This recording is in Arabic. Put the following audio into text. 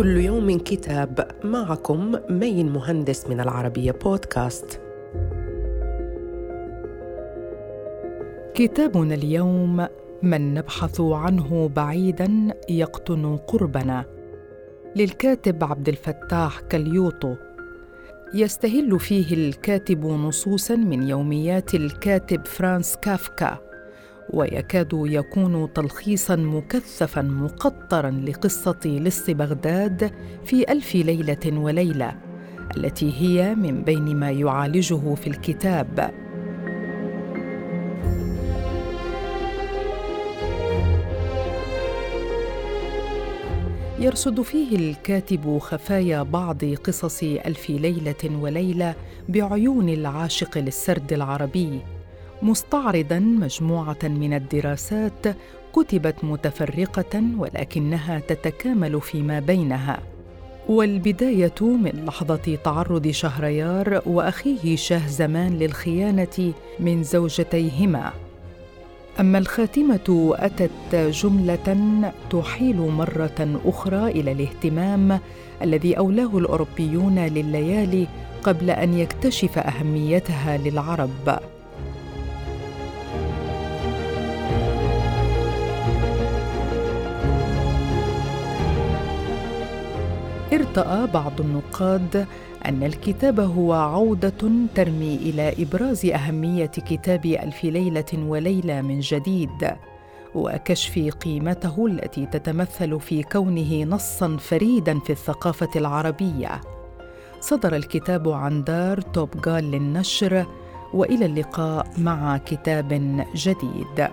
كل يوم كتاب معكم مين مهندس من العربية بودكاست. كتابنا اليوم من نبحث عنه بعيدا يقطن قربنا. للكاتب عبد الفتاح كيليطو يستهل فيه الكاتب نصوصا من يوميات الكاتب فرانز كافكا. ويكاد يكون تلخيصا مكثفا مقطرا لقصة لص بغداد في ألف ليلة وليلة التي هي من بين ما يعالجه في الكتاب. يرصد فيه الكاتب خفايا بعض قصص ألف ليلة وليلة بعيون العاشق للسرد العربي. مستعرضا مجموعة من الدراسات كتبت متفرقة ولكنها تتكامل فيما بينها. والبداية من لحظة تعرض شهريار وأخيه شاه زمان للخيانة من زوجتيهما. أما الخاتمة أتت جملة تحيل مرة أخرى إلى الاهتمام الذي أولاه الأوروبيون لليالي قبل أن يكتشف أهميتها للعرب. ارتأى بعض النقاد أن الكتاب هو عودة ترمي إلى إبراز أهمية كتاب ألف ليلة وليلة من جديد وكشف قيمته التي تتمثل في كونه نصا فريدا في الثقافة العربية. صدر الكتاب عن دار توب جال للنشر وإلى اللقاء مع كتاب جديد